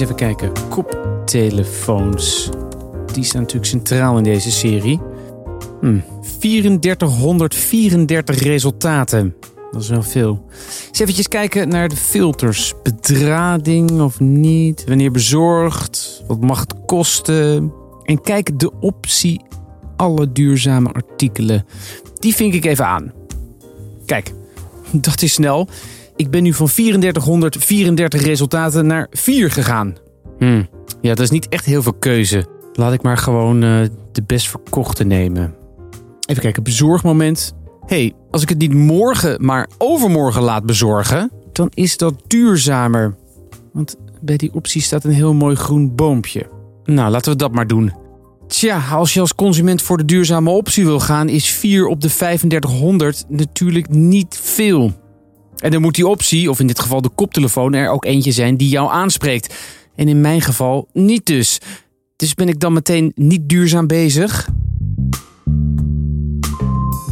Even kijken. Koptelefoons. Die staan natuurlijk centraal in deze serie. Hm, 3434 resultaten. Dat is wel veel. Eens eventjes kijken naar de filters. Bedrading of niet? Wanneer bezorgd? Wat mag het kosten? En kijk de optie alle duurzame artikelen. Die vink ik even aan. Kijk, dat is snel. Ik ben nu van 3434 resultaten naar 4 gegaan. Hm. Ja, dat is niet echt heel veel keuze. Laat ik maar gewoon uh, de best verkochte nemen. Even kijken, bezorgmoment. hey, als ik het niet morgen, maar overmorgen laat bezorgen, dan is dat duurzamer. Want bij die optie staat een heel mooi groen boompje. Nou, laten we dat maar doen. Tja, als je als consument voor de duurzame optie wil gaan, is 4 op de 3500 natuurlijk niet veel. En dan moet die optie, of in dit geval de koptelefoon, er ook eentje zijn die jou aanspreekt. En in mijn geval niet dus. Dus ben ik dan meteen niet duurzaam bezig?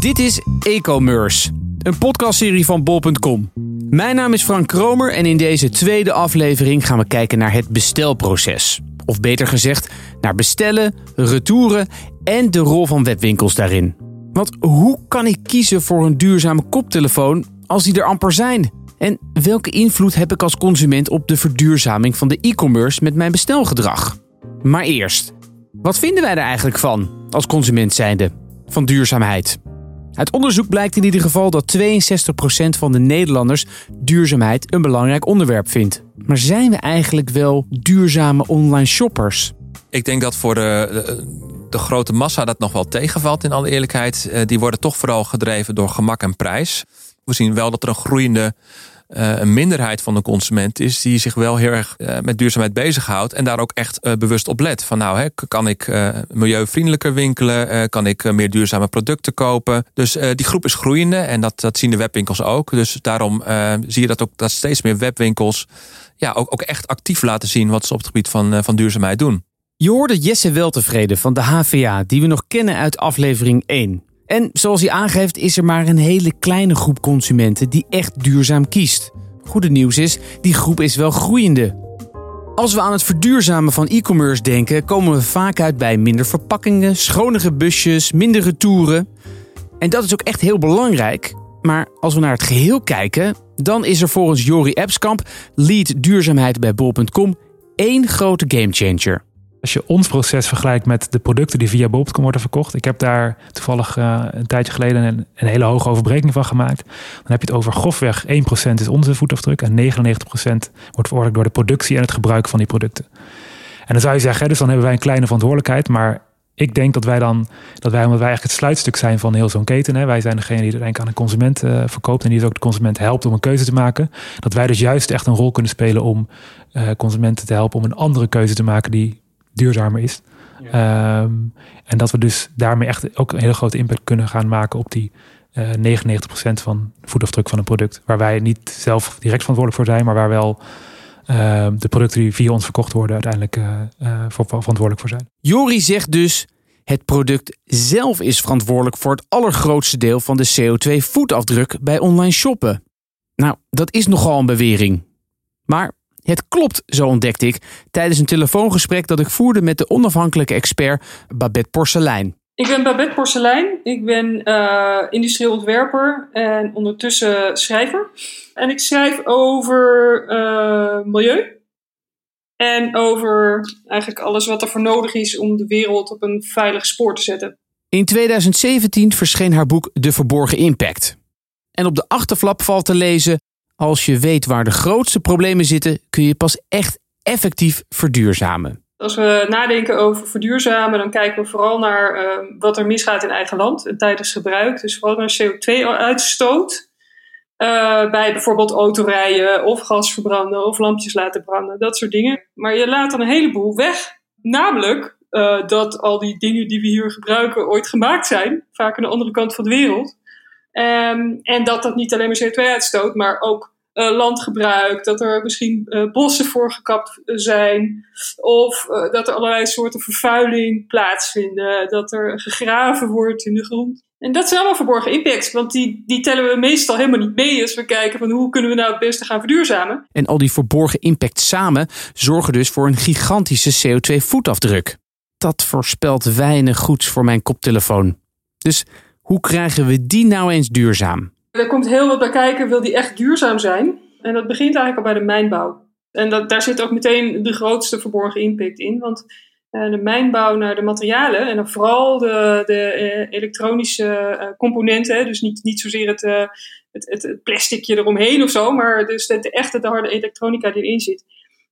Dit is E-commerce, een podcastserie van bol.com. Mijn naam is Frank Kromer en in deze tweede aflevering gaan we kijken naar het bestelproces. Of beter gezegd, naar bestellen, retouren en de rol van webwinkels daarin. Want hoe kan ik kiezen voor een duurzame koptelefoon als die er amper zijn? En welke invloed heb ik als consument op de verduurzaming van de e-commerce met mijn bestelgedrag? Maar eerst, wat vinden wij er eigenlijk van als consument zijnde van duurzaamheid? Uit onderzoek blijkt in ieder geval dat 62% van de Nederlanders duurzaamheid een belangrijk onderwerp vindt. Maar zijn we eigenlijk wel duurzame online shoppers? Ik denk dat voor de, de, grote massa dat nog wel tegenvalt, in alle eerlijkheid. Eh, die worden toch vooral gedreven door gemak en prijs. We zien wel dat er een groeiende een minderheid van de consument is die zich wel heel erg uh, met duurzaamheid bezighoudt en daar ook echt uh, bewust op let. Van nou, hè, kan ik milieuvriendelijker winkelen? kan ik meer duurzame producten kopen? Dus die groep is groeiende en dat, dat zien de webwinkels ook. Dus daarom zie je dat ook dat steeds meer webwinkels ja, ook, ook echt actief laten zien wat ze op het gebied van, van duurzaamheid doen. Je hoorde Jesse Weltevreden van de HVA, die we nog kennen uit aflevering 1. En zoals hij aangeeft is er maar een hele kleine groep consumenten die echt duurzaam kiest. Goede nieuws is, die groep is wel groeiende. Als we aan het verduurzamen van e-commerce denken, komen we vaak uit bij minder verpakkingen, schonere busjes, minder retouren. En dat is ook echt heel belangrijk. Maar als we naar het geheel kijken, dan is er volgens Jori Epskamp, lead duurzaamheid bij bol.com, één grote gamechanger. Als je ons proces vergelijkt met de producten die via Bol.com worden verkocht. Ik heb daar toevallig uh, een tijdje geleden een, een, hele hoge overbreking van gemaakt. Dan heb je het over grofweg 1% is onze voetafdruk. En 99% wordt veroorzaakt door de productie en het gebruik van die producten. En dan zou je zeggen, dus dan hebben wij een kleine verantwoordelijkheid. Maar ik denk dat wij dan, dat wij, omdat wij eigenlijk het sluitstuk zijn van heel zo'n keten. Hè, wij zijn degene die het aan een consument uh, verkoopt en die dus ook de consument helpt om een keuze te maken. Dat wij dus juist echt een rol kunnen spelen om uh, consumenten te helpen om een andere keuze te maken die duurzamer is. Ehm, en dat we dus daarmee echt ook een hele grote impact kunnen gaan maken op die uh, eh, 99% van voetafdruk van een product. Waar wij niet zelf direct verantwoordelijk voor zijn, maar waar wel uh, de producten die via ons verkocht worden uiteindelijk uh, voor, verantwoordelijk voor zijn. Jori zegt dus. Het product zelf is verantwoordelijk voor het allergrootste deel van de CO2-voetafdruk bij online shoppen. Nou, dat is nogal een bewering. Maar het klopt, zo ontdekte ik tijdens een telefoongesprek dat ik voerde met de onafhankelijke expert Babette Porcelein. Ik ben Babette Porcelein. Ik ben uh, industrieel ontwerper en ondertussen schrijver. En ik schrijf over uh, milieu. En over eigenlijk alles wat er voor nodig is om de wereld op een veilig spoor te zetten. In 2017 verscheen haar boek De Verborgen Impact. En op de achterflap valt te lezen als je weet waar de grootste problemen zitten, kun je pas echt effectief verduurzamen. Als we nadenken over verduurzamen, dan kijken we vooral naar uh, wat er misgaat in eigen land tijdens gebruik. Dus vooral naar CO2-uitstoot. Uh, eh, bij bijvoorbeeld autorijden of gas verbranden of lampjes laten branden, dat soort dingen. Maar je laat dan een heleboel weg. Namelijk dat al die dingen die we hier gebruiken ooit gemaakt zijn, vaak aan de andere kant van de wereld. Um, en dat dat niet alleen maar CO2 uitstoot, maar ook uh, landgebruik, dat er misschien uh, bossen voor gekapt zijn, of dat er allerlei soorten vervuiling plaatsvinden, dat er gegraven wordt in de grond. En dat zijn allemaal verborgen impacts, want die, die tellen we meestal helemaal niet mee als we kijken van hoe kunnen we nou het beste gaan verduurzamen. En al die verborgen impacts samen zorgen dus voor een gigantische CO2-voetafdruk. Dat voorspelt weinig goeds voor mijn koptelefoon. Dus hoe krijgen we die nou eens duurzaam? Er komt heel wat bij kijken, wil die echt duurzaam zijn? En dat begint eigenlijk al bij de mijnbouw. En dat, daar zit ook meteen de grootste verborgen impact in, want eh, de mijnbouw naar de materialen en dan vooral de, de eh, elektronische eh, componenten. Dus niet, niet zozeer het, het, het, plasticje eromheen of zo, maar dus de, de echte, de harde elektronica die erin zit.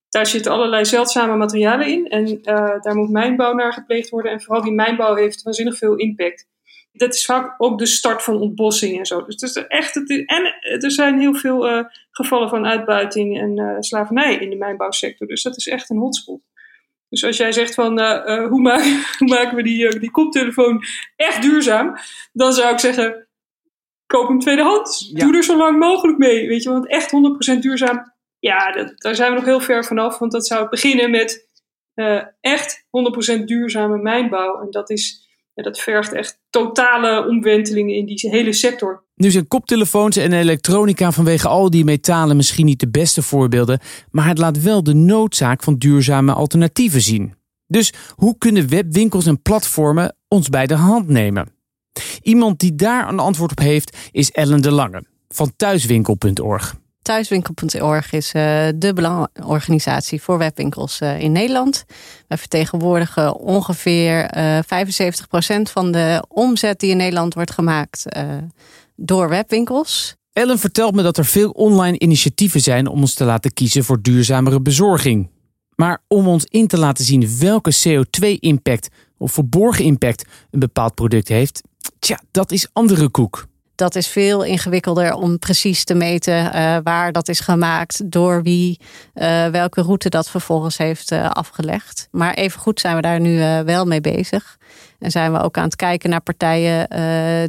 Daar zitten allerlei zeldzame materialen in en daar moet mijnbouw naar gepleegd worden. En vooral die mijnbouw heeft waanzinnig veel impact. Dat is vaak ook de start van ontbossing en zo. Dus het is echt, het en er zijn heel veel gevallen van uitbuiting en slavernij in de mijnbouwsector. Dus dat is echt een hotspot. Dus als jij zegt van uh, uh, hoe, maken, hoe, maken we die, uh, die koptelefoon echt duurzaam, dan zou ik zeggen, koop hem tweedehands. Ja. Doe er zo lang mogelijk mee. Weet je, want echt 100% duurzaam, ja, dat, daar zijn we nog heel ver vanaf. Want dat zou beginnen met echt 100% duurzame mijnbouw. En dat is dat vergt echt totale omwentelingen in die hele sector. Nu zijn koptelefoons en elektronica vanwege al die metalen misschien niet de beste voorbeelden, maar het laat wel de noodzaak van duurzame alternatieven zien. Dus hoe kunnen webwinkels en platformen ons bij de hand nemen? Iemand die daar een antwoord op heeft is Ellen de Lange van thuiswinkel.org. Thuiswinkel.org is uh, de belangenorganisatie voor webwinkels uh, in Nederland. Wij vertegenwoordigen ongeveer uh, eh, 75% van de omzet die in Nederland wordt gemaakt door webwinkels. Ellen vertelt me dat er veel online initiatieven zijn om ons te laten kiezen voor duurzamere bezorging. Maar om ons in te laten zien welke CO2-impact of verborgen impact een bepaald product heeft, tja, dat is andere koek dat is veel ingewikkelder om precies te meten uh, waar dat is gemaakt, door wie, uh, welke route dat vervolgens heeft uh, afgelegd. Maar evengoed zijn we daar nu wel mee bezig. En zijn we ook aan het kijken naar partijen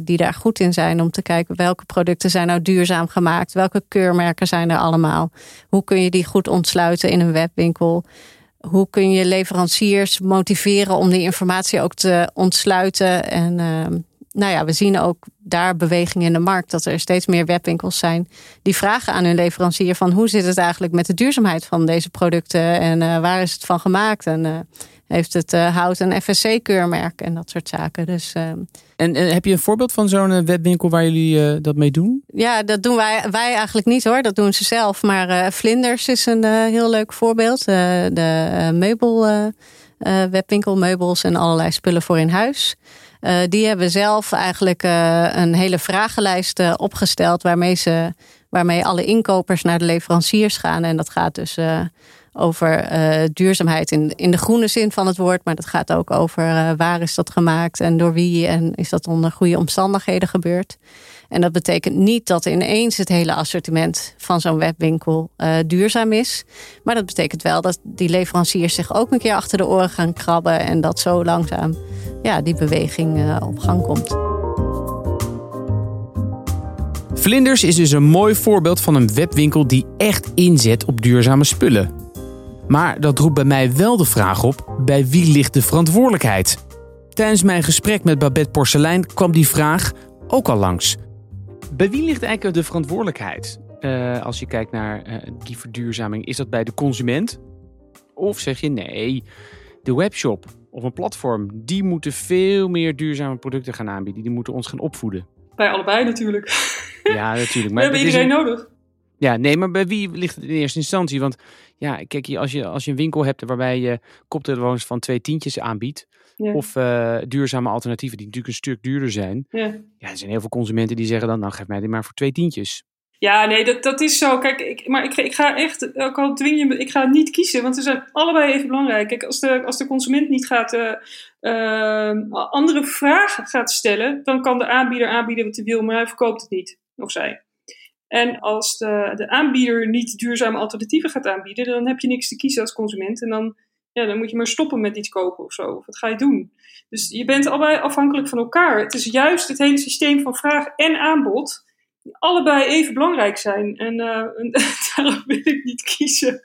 die daar goed in zijn om te kijken welke producten zijn nou duurzaam gemaakt, welke keurmerken zijn er allemaal. Hoe kun je die goed ontsluiten in een webwinkel? Hoe kun je leveranciers motiveren om die informatie ook te ontsluiten en ehm, nou ja, we zien ook daar beweging in de markt. Dat er steeds meer webwinkels zijn die vragen aan hun leverancier van hoe zit het eigenlijk met de duurzaamheid van deze producten en uh, waar is het van gemaakt en uh, heeft het uh, hout een FSC-keurmerk en dat soort zaken. Dus, en, en, heb je een voorbeeld van zo'n webwinkel waar jullie dat mee doen? Ja, dat doen wij, wij eigenlijk niet hoor. Dat doen ze zelf. Maar Vlinders is een heel leuk voorbeeld. de meubel webwinkel, meubels en allerlei spullen voor in huis. Uh, die hebben zelf eigenlijk uh, een hele vragenlijst uh, opgesteld waarmee, ze, waarmee alle inkopers naar de leveranciers gaan. En dat gaat dus over duurzaamheid in, in de groene zin van het woord. Maar dat gaat ook over waar is dat gemaakt en door wie en is dat onder goede omstandigheden gebeurd. En dat betekent niet dat ineens het hele assortiment van zo'n webwinkel uh, duurzaam is. Maar dat betekent wel dat die leveranciers zich ook een keer achter de oren gaan krabben. En dat zo langzaam ja, die beweging uh, op gang komt. Vlinders is dus een mooi voorbeeld van een webwinkel die echt inzet op duurzame spullen. Maar dat roept bij mij wel de vraag op: bij wie ligt de verantwoordelijkheid? Tijdens mijn gesprek met Babette Porcelein kwam die vraag ook al langs. Bij wie ligt eigenlijk de verantwoordelijkheid? Uh, als je kijkt naar uh, die verduurzaming, is dat bij de consument? Of zeg je nee, de webshop of een platform, die moeten veel meer duurzame producten gaan aanbieden. Die moeten ons gaan opvoeden. Bij allebei natuurlijk. Ja, natuurlijk. Maar We hebben iedereen een... nodig. Ja, nee, maar bij wie ligt het in eerste instantie? Want ja, kijk, als je, als je een winkel hebt waarbij je koptelefoons van twee tientjes aanbiedt, of uh, duurzame alternatieven die natuurlijk een stuk duurder zijn. Ja. ja, er zijn heel veel consumenten die zeggen dan, nou geef mij dit maar voor twee tientjes. Ja, nee, dat, dat is zo. Kijk, ik, maar ik, ik ga echt, ook al dwing je me, ik ga niet kiezen, want ze zijn allebei even belangrijk. Kijk, als de, als de consument niet gaat uh, uh, andere vragen gaat stellen, dan kan de aanbieder aanbieden wat hij wil, maar hij verkoopt het niet, of zij. En als de, de aanbieder niet duurzame alternatieven gaat aanbieden, dan heb je niks te kiezen als consument. En dan ja, dan moet je maar stoppen met iets kopen of zo. Of wat ga je doen? Dus je bent allebei afhankelijk van elkaar. Het is juist het hele systeem van vraag en aanbod die allebei even belangrijk zijn. En, uh, daarom wil ik niet kiezen.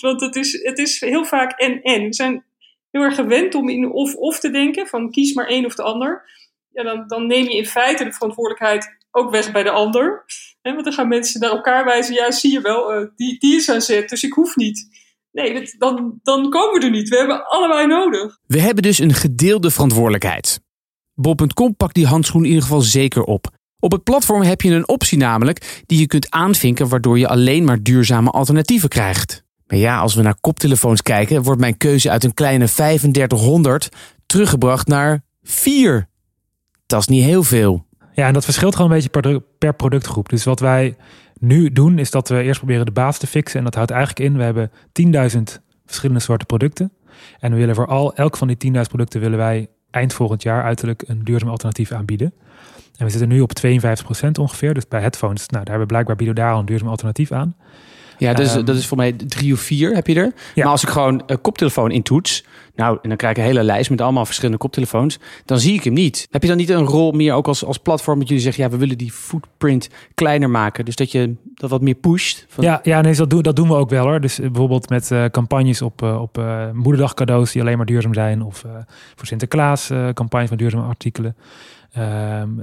Want het is, het is heel vaak en-en. We zijn heel erg gewend om in of-of te denken, van kies maar één of de ander. ja, dan, dan neem je in feite de verantwoordelijkheid ook weg bij de ander. Hè, want dan gaan mensen naar elkaar wijzen, ja, zie je wel, uh, die, die is aan zet, dus ik hoef niet. Nee, dat, dan, dan komen we er niet. We hebben allebei nodig. We hebben dus een gedeelde verantwoordelijkheid. Bol.com pakt die handschoen in ieder geval zeker op. Op het platform heb je een optie namelijk die je kunt aanvinken waardoor je alleen maar duurzame alternatieven krijgt. Maar ja, als we naar koptelefoons kijken, wordt mijn keuze uit een kleine 3500 teruggebracht naar 4. Dat is niet heel veel. Ja, en dat verschilt gewoon een beetje per, productgroep. Dus wat wij nu doen, is dat we eerst proberen de baas te fixen. En dat houdt eigenlijk in, we hebben 10.000 verschillende soorten producten. En we willen voor al, elk van die 10.000 producten willen wij eind volgend jaar uiterlijk een duurzaam alternatief aanbieden. En we zitten nu op 52% ongeveer. Dus bij headphones, nou, daar hebben we blijkbaar bieden daar al een duurzaam alternatief aan. Ja, dat is, um, dat is voor mij drie of vier heb je er. Ja. Maar als ik gewoon een koptelefoon intoets, nou, en dan krijg ik een hele lijst met allemaal verschillende koptelefoons, dan zie ik hem niet. Heb je dan niet een rol meer ook als, als platform dat jullie zeggen, ja, we willen die footprint kleiner maken, dus dat je dat wat meer pusht? Van... Ja, ja nee, dat doen, dat doen we ook wel hoor. Dus bijvoorbeeld met uh, campagnes op, uh, op uh, moederdag cadeaus die alleen maar duurzaam zijn, of voor Sinterklaas campagnes van duurzame artikelen. Um,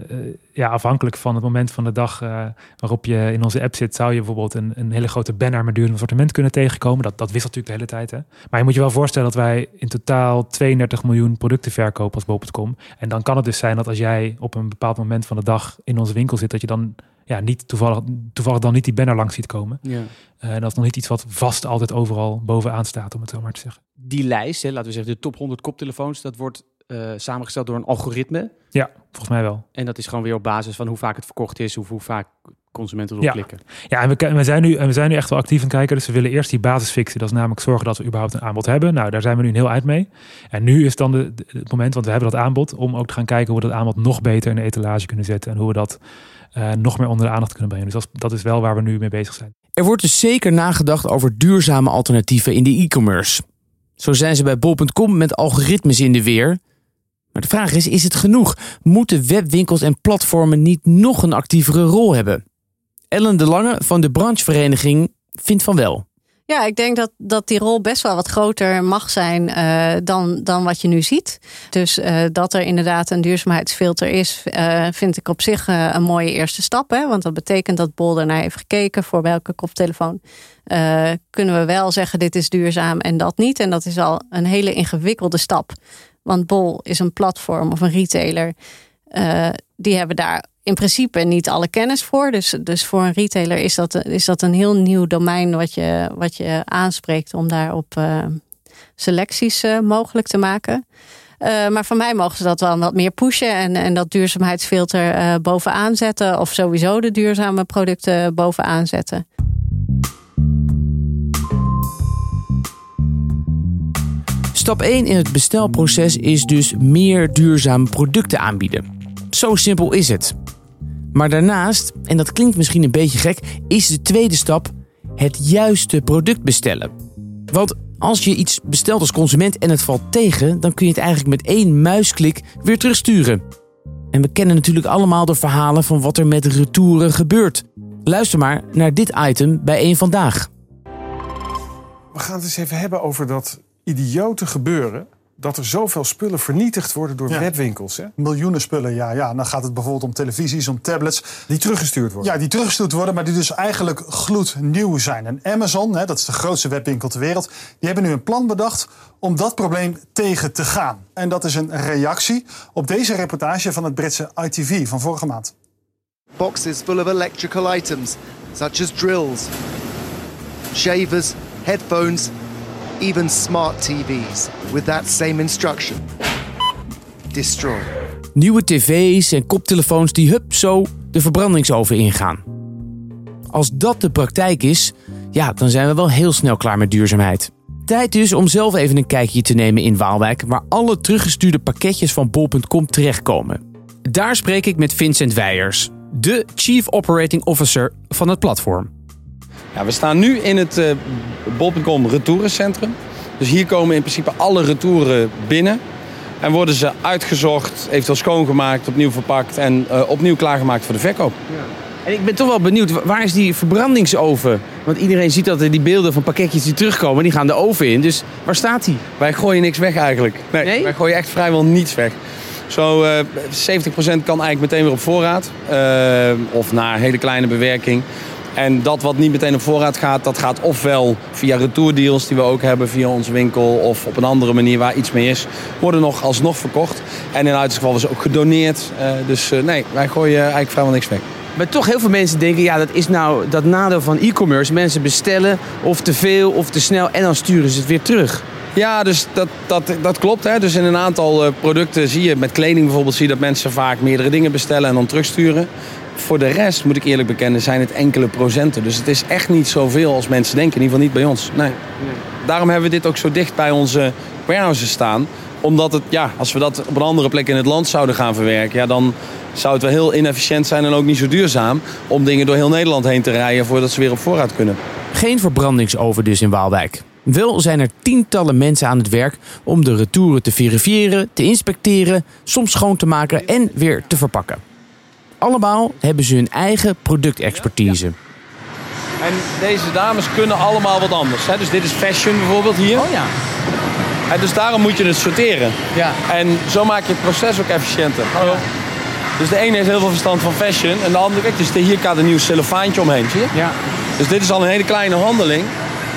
ja, afhankelijk van het moment van de dag uh, waarop je in onze app zit, zou je bijvoorbeeld een, een hele grote banner met duurzaam assortiment kunnen tegenkomen. Dat, dat wisselt natuurlijk de hele tijd. Hè? Maar je moet je wel voorstellen dat wij in totaal 32 miljoen producten verkopen als bol.com. En dan kan het dus zijn dat als jij op een bepaald moment van de dag in onze winkel zit, dat je dan ja, niet toevallig, toevallig dan niet die banner langs ziet komen. Ja. Uh, en dat is nog niet iets wat vast altijd overal bovenaan staat, om het zo maar te zeggen. Die lijst, hè, laten we zeggen de top 100 koptelefoons, dat wordt uh, samengesteld door een algoritme. Ja, volgens mij wel. En dat is gewoon weer op basis van hoe vaak het verkocht is, of hoe vaak consumenten erop ja. klikken. Ja, en we, we, zijn nu, en we zijn nu echt wel actief aan kijken. Dus we willen eerst die basis fixen. Dat is namelijk zorgen dat we überhaupt een aanbod hebben. Nou, daar zijn we nu een heel eind mee. En nu is dan de, het moment, want we hebben dat aanbod, om ook te gaan kijken hoe we dat aanbod nog beter in de etalage kunnen zetten. En hoe we dat uh, nog meer onder de aandacht kunnen brengen. Dus dat, dat is wel waar we nu mee bezig zijn. Er wordt dus zeker nagedacht over duurzame alternatieven in de e-commerce. Zo zijn ze bij bol.com met algoritmes in de weer. Maar de vraag is, is het genoeg? Moeten webwinkels en platformen niet nog een actievere rol hebben? Ellen de Lange van de branchevereniging vindt van wel. Ja, ik denk dat, dat die rol best wel wat groter mag zijn uh, dan, dan wat je nu ziet. Dus uh, dat er inderdaad een duurzaamheidsfilter is, uh, vind ik op zich een mooie eerste stap. Hè? Want dat betekent dat Bol ernaar heeft gekeken voor welke koptelefoon kunnen we wel zeggen dit is duurzaam en dat niet. En dat is al een hele ingewikkelde stap. Want Bol is een platform of een retailer. Uh, die hebben daar in principe niet alle kennis voor. Dus, dus voor een retailer is dat, is dat een heel nieuw domein wat je, wat je aanspreekt om daarop uh, selecties uh, mogelijk te maken. Maar voor mij mogen ze dat wel wat meer pushen en, en dat duurzaamheidsfilter bovenaan zetten. Of sowieso de duurzame producten bovenaan zetten. Stap 1 in het bestelproces is dus meer duurzame producten aanbieden. Zo simpel is het. Maar daarnaast, en dat klinkt misschien een beetje gek, is de tweede stap het juiste product bestellen. Want als je iets bestelt als consument en het valt tegen, dan kun je het eigenlijk met één muisklik weer terugsturen. En we kennen natuurlijk allemaal de verhalen van wat er met retouren gebeurt. Luister maar naar dit item bij één vandaag. We gaan het eens even hebben over dat idiote gebeuren dat er zoveel spullen vernietigd worden door webwinkels. Hè? Miljoenen spullen, ja, ja. Dan gaat het bijvoorbeeld om televisies, om tablets. Die teruggestuurd worden. Ja, die teruggestuurd worden, maar die dus eigenlijk gloednieuw zijn. En Amazon, hè, dat is de grootste webwinkel ter wereld... die hebben nu een plan bedacht om dat probleem tegen te gaan. En dat is een reactie op deze reportage van het Britse ITV van vorige maand. Boxes full of electrical items, such as drills, shavers, headphones even smart TV's with that same. Destroy. Nieuwe tv's en koptelefoons die hup zo de verbrandingsoven ingaan. Als dat de praktijk is, ja, dan zijn we wel heel snel klaar met duurzaamheid. Tijd dus om zelf even een kijkje te nemen in Waalwijk, waar alle teruggestuurde pakketjes van bol.com terechtkomen. Daar spreek ik met Vincent Weijers, de Chief Operating Officer van het platform. Ja, we staan nu in het uh, bol.com retourencentrum. Dus hier komen in principe alle retouren binnen. En worden ze uitgezocht, eventueel schoongemaakt, opnieuw verpakt en uh, opnieuw klaargemaakt voor de verkoop. Ja. En ik ben toch wel benieuwd, waar is die verbrandingsoven? Want iedereen ziet dat die beelden van pakketjes die terugkomen, die gaan de oven in. Dus waar staat die? Wij gooien niks weg eigenlijk. Nee, nee? wij gooien echt vrijwel niets weg. Zo uh, 70% kan eigenlijk meteen weer op voorraad. Uh, of naar hele kleine bewerking. En dat wat niet meteen op voorraad gaat, dat gaat ofwel via retourdeals die we ook hebben via onze winkel. Of op een andere manier waar iets mee is. Worden nog alsnog verkocht. En in uiterste geval is ook gedoneerd. Uh, dus nee, wij gooien eigenlijk vrijwel niks weg. Maar toch heel veel mensen denken, ja, dat is nou dat nadeel van e-commerce. Mensen bestellen of te veel of te snel en dan sturen ze het weer terug. Ja, dus dat, dat, dat klopt. Hè. Dus in een aantal uh, producten zie je, met kleding bijvoorbeeld, zie je dat mensen vaak meerdere dingen bestellen en dan terugsturen. Voor de rest, moet ik eerlijk bekennen, zijn het enkele procenten. Dus het is echt niet zoveel als mensen denken. In ieder geval niet bij ons. Nee. nee. Daarom hebben we dit ook zo dicht bij onze warehouses staan. Omdat het, ja, als we dat op een andere plek in het land zouden gaan verwerken, ja, dan zou het wel heel inefficiënt zijn en ook niet zo duurzaam om dingen door heel Nederland heen te rijden voordat ze weer op voorraad kunnen. Geen verbrandingsoven dus in Waalwijk. Wel zijn er tientallen mensen aan het werk om de retouren te verifiëren, te inspecteren, soms schoon te maken en weer te verpakken. Allemaal hebben ze hun eigen productexpertise. En deze dames kunnen allemaal wat anders. Hè? Dus dit is fashion bijvoorbeeld hier. Oh ja. En dus daarom moet je het sorteren. Ja. En zo maak je het proces ook efficiënter. Hallo. Dus de ene heeft heel veel verstand van fashion en de andere, kijk, dus hier gaat een nieuw cellofaantje omheen, zie je? Ja. Dus dit is al een hele kleine handeling.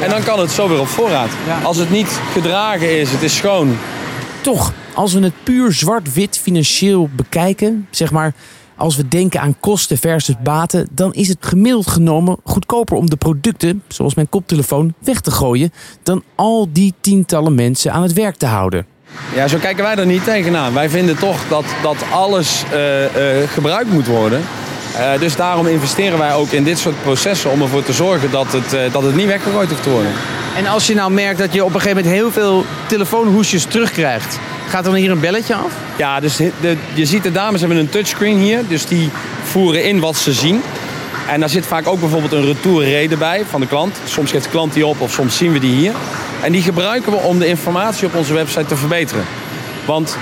En dan kan het zo weer op voorraad. Als het niet gedragen is, het is schoon. Toch, als we het puur zwart-wit financieel bekijken, zeg maar, als we denken aan kosten versus baten, dan is het gemiddeld genomen goedkoper om de producten, zoals mijn koptelefoon, weg te gooien, dan al die tientallen mensen aan het werk te houden. Ja, zo kijken wij er niet tegenaan. Wij vinden toch dat, dat alles uh, gebruikt moet worden. Uh, dus daarom investeren wij ook in dit soort processen om ervoor te zorgen dat het, dat het niet weggegooid hoeft te worden. En als je nou merkt dat je op een gegeven moment heel veel telefoonhoesjes terugkrijgt, gaat dan hier een belletje af? Ja, dus de, je ziet de dames hebben een touchscreen hier, dus die voeren in wat ze zien. En daar zit vaak ook bijvoorbeeld een retourreden bij van de klant. Soms geeft de klant die op of soms zien we die hier. En die gebruiken we om de informatie op onze website te verbeteren. Want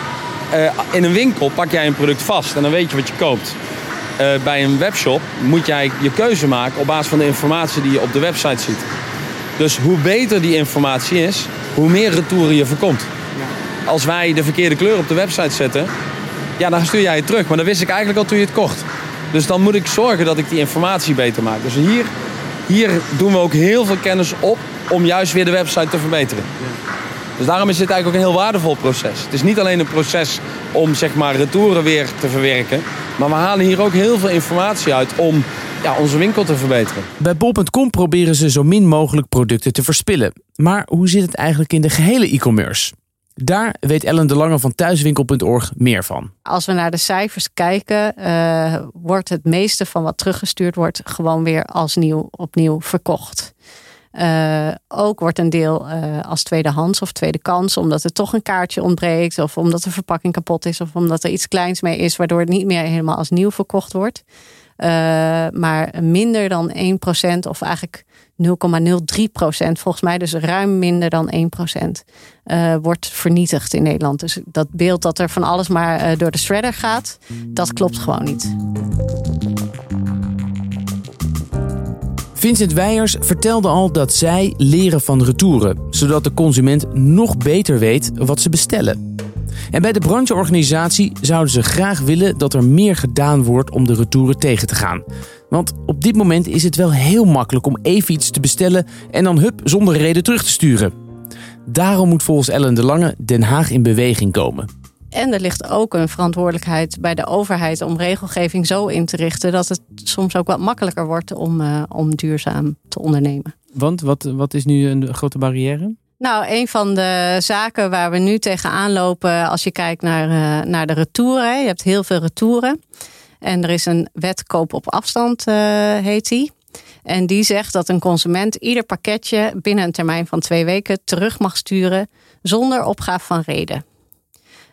uh, in een winkel pak jij een product vast en dan weet je wat je koopt. Uh, bij een webshop moet jij je keuze maken op basis van de informatie die je op de website ziet. Dus hoe beter die informatie is, hoe meer retouren je voorkomt. Als wij de verkeerde kleur op de website zetten, ja, dan stuur jij het terug. Maar dat wist ik eigenlijk al toen je het kocht. Dus dan moet ik zorgen dat ik die informatie beter maak. Dus hier, hier doen we ook heel veel kennis op om juist weer de website te verbeteren. Dus daarom is dit eigenlijk ook een heel waardevol proces. Het is niet alleen een proces om zeg maar retouren weer te verwerken. Maar we halen hier ook heel veel informatie uit om ja, onze winkel te verbeteren. Bij bol.com proberen ze zo min mogelijk producten te verspillen. Maar hoe zit het eigenlijk in de gehele e-commerce? Daar weet Ellen de Lange van thuiswinkel.org meer van. Als we naar de cijfers kijken, uh, wordt het meeste van wat teruggestuurd wordt gewoon weer als nieuw opnieuw verkocht. Uh, ook wordt een deel uh, als tweedehands of tweede kans, omdat er toch een kaartje ontbreekt, of omdat de verpakking kapot is, of omdat er iets kleins mee is, waardoor het niet meer helemaal als nieuw verkocht wordt. Uh, maar minder dan 1% of eigenlijk 0,03 procent, volgens mij dus ruim minder dan 1 procent, uh, wordt vernietigd in Nederland. Dus dat beeld dat er van alles maar door de shredder gaat, dat klopt gewoon niet. Vincent Weijers vertelde al dat zij leren van retouren, zodat de consument nog beter weet wat ze bestellen. En bij de brancheorganisatie zouden ze graag willen dat er meer gedaan wordt om de retouren tegen te gaan. Want op dit moment is het wel heel makkelijk om even iets te bestellen en dan hup zonder reden terug te sturen. Daarom moet volgens Ellen de Lange Den Haag in beweging komen. En er ligt ook een verantwoordelijkheid bij de overheid om regelgeving zo in te richten dat het soms ook wat makkelijker wordt om, uh, om duurzaam te ondernemen. Want wat, wat is nu een grote barrière? Nou, een van de zaken waar we nu tegenaan lopen als je kijkt naar, uh, naar de retouren. Je hebt heel veel retouren. En er is een wet koop op afstand, uh, heet die. En die zegt dat een consument ieder pakketje binnen een termijn van twee weken terug mag sturen zonder opgave van reden.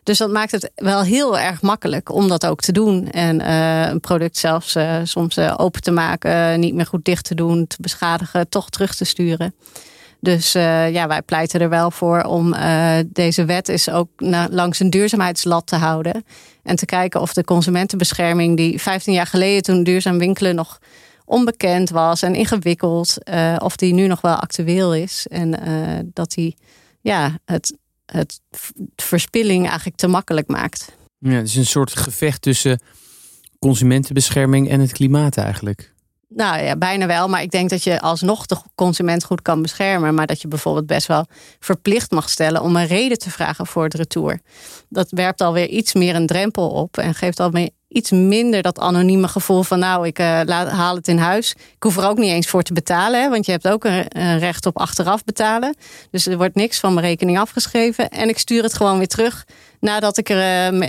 Dus dat maakt het wel heel erg makkelijk om dat ook te doen. En uh, een product zelfs uh, soms open te maken, niet meer goed dicht te doen, te beschadigen, toch terug te sturen. Dus ja, wij pleiten er wel voor om deze wet is ook langs een duurzaamheidslat te houden. En te kijken of de consumentenbescherming, die 15 jaar geleden toen duurzaam winkelen nog onbekend was en ingewikkeld, of die nu nog wel actueel is. En dat die ja, het, het verspilling eigenlijk te makkelijk maakt. Ja, het is een soort gevecht tussen consumentenbescherming en het klimaat eigenlijk. Nou ja, bijna wel. Maar ik denk dat je alsnog de consument goed kan beschermen. Maar dat je bijvoorbeeld best wel verplicht mag stellen om een reden te vragen voor het retour. Dat werpt alweer iets meer een drempel op en geeft alweer iets minder dat anonieme gevoel van nou, ik laat, haal het in huis. Ik hoef er ook niet eens voor te betalen, hè, want je hebt ook een, recht op achteraf betalen. Dus er wordt niks van mijn rekening afgeschreven. En ik stuur het gewoon weer terug nadat ik er uh,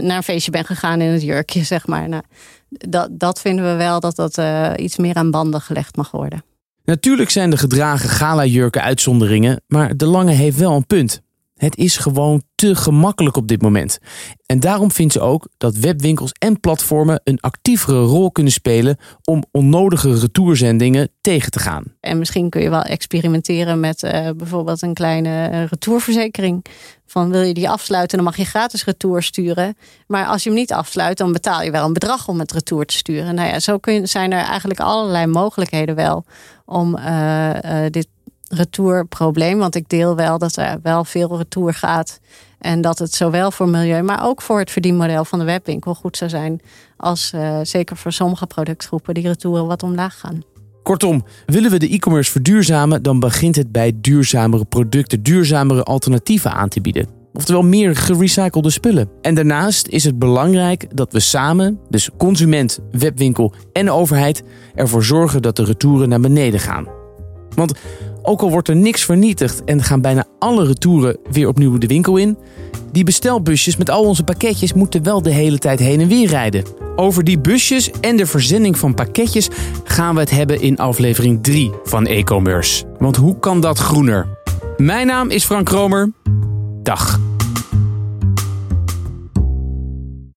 naar een feestje ben gegaan in het jurkje, zeg maar. Nou, dat, dat vinden we wel dat dat iets meer aan banden gelegd mag worden. Natuurlijk zijn de gedragen gala-jurken uitzonderingen, maar De Lange heeft wel een punt. Het is gewoon te gemakkelijk op dit moment. En daarom vindt ze ook dat webwinkels en platformen een actievere rol kunnen spelen om onnodige retourzendingen tegen te gaan. En misschien kun je wel experimenteren met uh, bijvoorbeeld een kleine retourverzekering. Van wil je die afsluiten, dan mag je gratis retour sturen. Maar als je hem niet afsluit, dan betaal je wel een bedrag om het retour te sturen. Nou ja, zo kun zijn er eigenlijk allerlei mogelijkheden wel om uh, uh, dit retourprobleem. Want ik deel wel dat er wel veel retour gaat. En dat het zowel voor milieu, maar ook voor het verdienmodel van de webwinkel goed zou zijn. Als uh, zeker voor sommige productgroepen die retouren wat omlaag gaan. Kortom, willen we de e-commerce verduurzamen, dan begint het bij duurzamere producten, duurzamere alternatieven aan te bieden. Oftewel meer gerecyclede spullen. En daarnaast is het belangrijk dat we samen, dus consument, webwinkel en overheid, ervoor zorgen dat de retouren naar beneden gaan. Want ook al wordt er niks vernietigd en gaan bijna alle retouren weer opnieuw de winkel in, die bestelbusjes met al onze pakketjes moeten wel de hele tijd heen en weer rijden. Over die busjes en de verzending van pakketjes gaan we het hebben in aflevering 3 van e-commerce. Want hoe kan dat groener? Mijn naam is Frank Kromer. Dag.